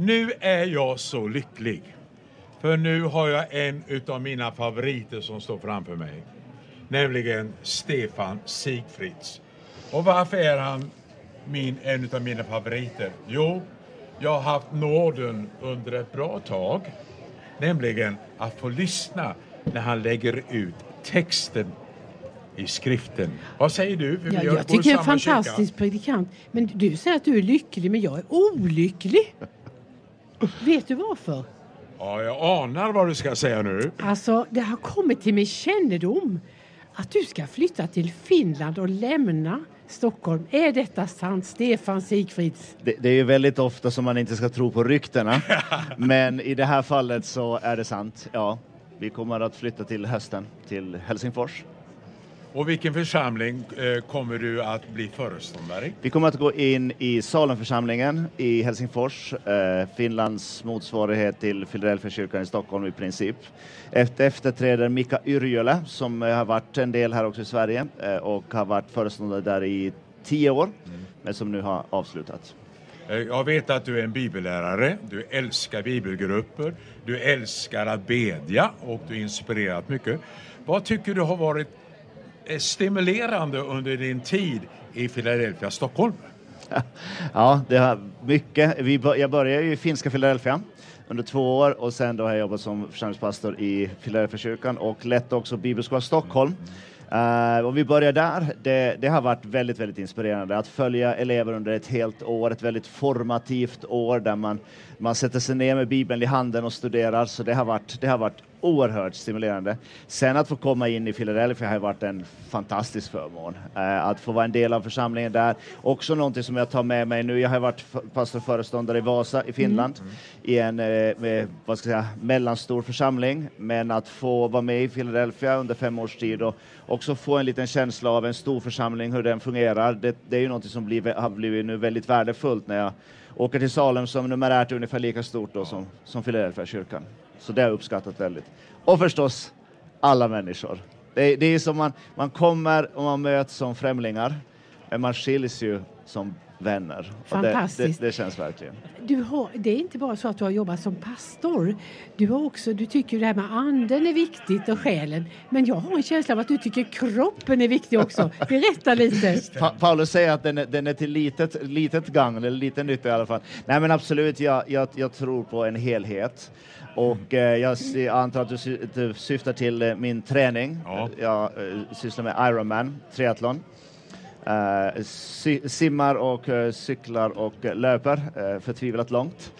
Nu är jag så lycklig. För nu har jag en utav mina favoriter som står framför mig. Nämligen Stefan Sigfrids. Och varför är han min, en utav mina favoriter? Jo, jag har haft nåden under ett bra tag. Nämligen att få lyssna när han lägger ut texten i skriften. Vad säger du? För Ja, jag gått i tycker en fantastisk predikant. Men du säger att du är lycklig, men jag är olycklig. Vet du varför? Ja, jag anar vad du ska säga nu. Alltså, det har kommit till min kännedom att du ska flytta till Finland och lämna Stockholm. Är detta sant, Stefan Sigfrids? Det, det är ju väldigt ofta som man inte ska tro på ryktena. Men i det här fallet så är det sant. Ja, vi kommer att flytta till hösten till Helsingfors. Och vilken församling eh, kommer du att bli föreståndare i? Vi kommer att gå in i Salemförsamlingen i Helsingfors, eh, Finlands motsvarighet till Filadelfiakyrkan i Stockholm i princip. Efter efterträder Mika Yrjölä som eh, har varit en del här också i Sverige eh, och har varit föreståndare där i tio år, men som nu har avslutat. Jag vet att du är en bibellärare, du älskar bibelgrupper, du älskar att bedja och du inspirerat mycket. Vad tycker du har varit stimulerande under din tid i Philadelphia, Stockholm? Ja, det har mycket. Vi, jag började i finska Philadelphia under två år och sen då har jag jobbat som församlingspastor i Philadelphia-kyrkan och lett också Bibelskola Stockholm. Eh, uh, om vi börjar där. Det, det har varit väldigt, väldigt inspirerande att följa elever under ett helt år, ett väldigt formativt år där man, man sätter sig ner med Bibeln i handen och studerar. Så det har varit, det har varit oerhört stimulerande. Sen att få komma in i Philadelphia har varit en fantastisk förmån. Eh, att få vara en del av församlingen där. Också någonting som jag tar med mig nu. Jag har varit pastor föreståndare i Vasa i Finland i en eh, med, vad ska jag säga, mellanstor församling. Men att få vara med i Philadelphia under fem års tid och också få en liten känsla av en stor församling, hur den fungerar. Det, det är ju någonting som blir, har blivit nu väldigt värdefullt när jag åker till Salem som numerärt är ungefär lika stort då som, som Philadelphia-kyrkan. Så det har jag uppskattat väldigt. Och förstås alla människor. Det, det är som man, man kommer och man möts som främlingar, men man skiljs ju som vänner. Och det, det, Fantastiskt. det känns verkligen. Du har, det är inte bara så att du har jobbat som pastor. Du, har också, du tycker det här med anden är viktigt och själen. Men jag har en känsla av att du tycker kroppen är viktig också. Berätta lite. Pa Paulus säger att den är, den är till litet, litet gagn, eller lite nytta i alla fall. Nej men absolut, jag, jag, jag tror på en helhet. Och eh, jag antar att du, sy du syftar till eh, min träning. Ja. Jag eh, sysslar med Ironman, triathlon. Sy- simmar och eh, cyklar och eh, löper uh, förtvivlat långt.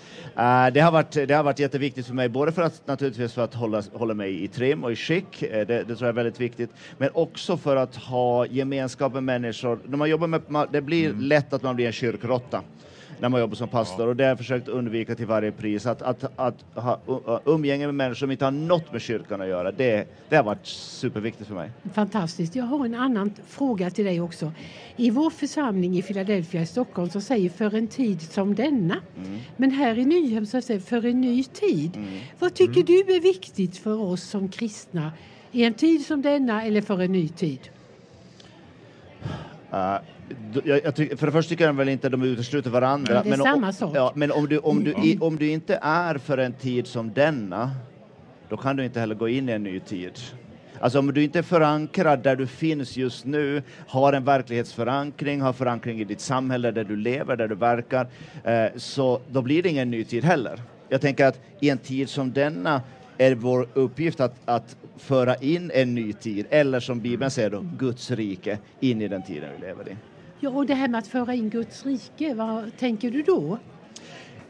Det, har varit, det har varit jätteviktigt för mig, både för att naturligtvis för att hålla, hålla mig i trim och i skick, det, det tror jag är väldigt viktigt, men också för att ha gemenskap med människor. När man jobbar med, det blir lätt att man blir en kyrkråtta när man jobbar som pastor och det har jag försökt undvika till varje pris. Att, att, att ha umgänge med människor som inte har något med kyrkan att göra, det, det har varit superviktigt för mig. Fantastiskt. Jag har en annan fråga till dig också. I vår församling i Philadelphia i Stockholm så säger för en tid som denna. Men här i Nyhem så säger för en ny tid. Vad tycker du är viktigt för oss som kristna i en tid som denna eller för en ny tid? D- jag, jag tycker, för det första tycker jag väl inte att de utesluter varandra. Nej, det är om- samma sak. Ja, men om du, om, du, i, om du inte är för en tid som denna, då kan du inte heller gå in i en ny tid. Alltså om du inte är förankrad där du finns just nu, har en verklighetsförankring, har förankring i ditt samhälle där du lever, där du verkar, eh, så då blir det ingen ny tid heller. Jag tänker att i en tid som denna är vår uppgift att, att föra in en ny tid, eller som Bibeln säger då, Guds rike, in i den tiden vi lever i. Ja, och det här med att föra in Guds rike, vad tänker du då?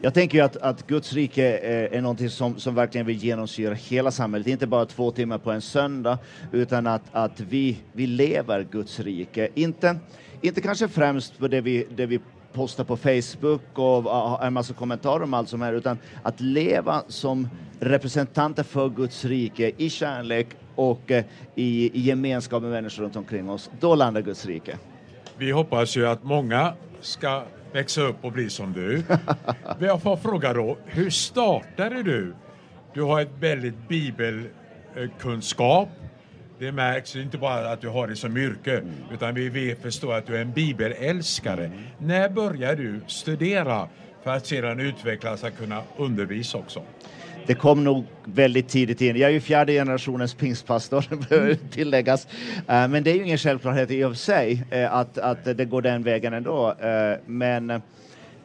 Jag tänker ju att, att Guds rike är, är någonting som, som verkligen vill genomsyra hela samhället, inte bara två timmar på en söndag, utan att, att vi, vi lever Guds rike. Inte, inte kanske främst på det vi, det vi postar på Facebook och har en massa kommentarer om allt som är, utan att leva som representanter för Guds rike i kärlek och eh, i, i gemenskap med människor runt omkring oss. Då landar Guds rike. Vi hoppas ju att många ska växa upp och bli som du. Jag får fråga då, hur startade du? Du har ett väldigt bibelkunskap. Det märks inte bara att du har det som yrke, utan vi vet förstå att du är en bibelälskare. När började du studera för att sedan utvecklas att kunna undervisa också? Det kom nog väldigt tidigt in. Jag är ju fjärde generationens pingstpastor, behöver tilläggas. Eh, men det är ju ingen självklarhet i och för sig eh, att, att det går den vägen ändå. Eh, men,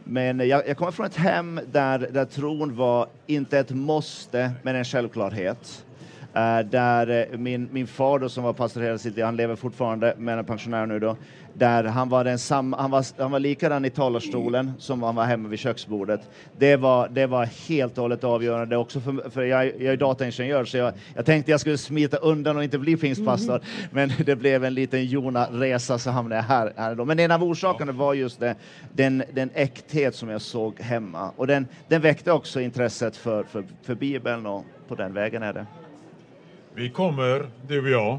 men jag, jag kommer från ett hem där, där tron var inte ett måste, men en självklarhet. Uh, där uh, min, min far då, som var pastor hela sitt liv, han lever fortfarande men är pensionär nu då, där han var, den sam, han var, han var likadan i talarstolen som han var hemma vid köksbordet. Det var, det var helt och hållet avgörande också för, för jag, jag är dataingenjör så jag, jag tänkte jag skulle smita undan och inte bli pingstpastor men det blev en liten Jona-resa så hamnade jag här, här då. Men en av orsakerna var just det, den, den äkthet som jag såg hemma och den, den väckte också intresset för, för, för Bibeln och på den vägen är det. Vi kommer, du och jag,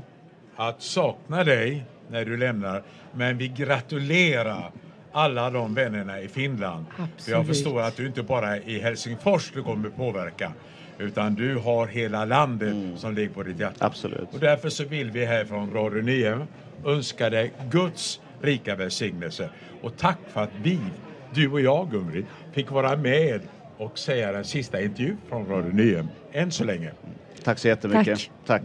att sakna dig när du lämnar, men vi gratulerar alla de vännerna i Finland. För jag Absolut. förstår att du inte bara är i Helsingfors du kommer påverka, utan du har hela landet som ligger på ditt hjärta. Absolut. Och därför så vill vi här från Radio Nyhem önska dig Guds rika välsignelse. Och tack för att vi, du och jag Gumrid, fick vara med och säga den sista intervjun från Radio Nyhem. Än så länge. Tack så jättemycket. Tack. Tack.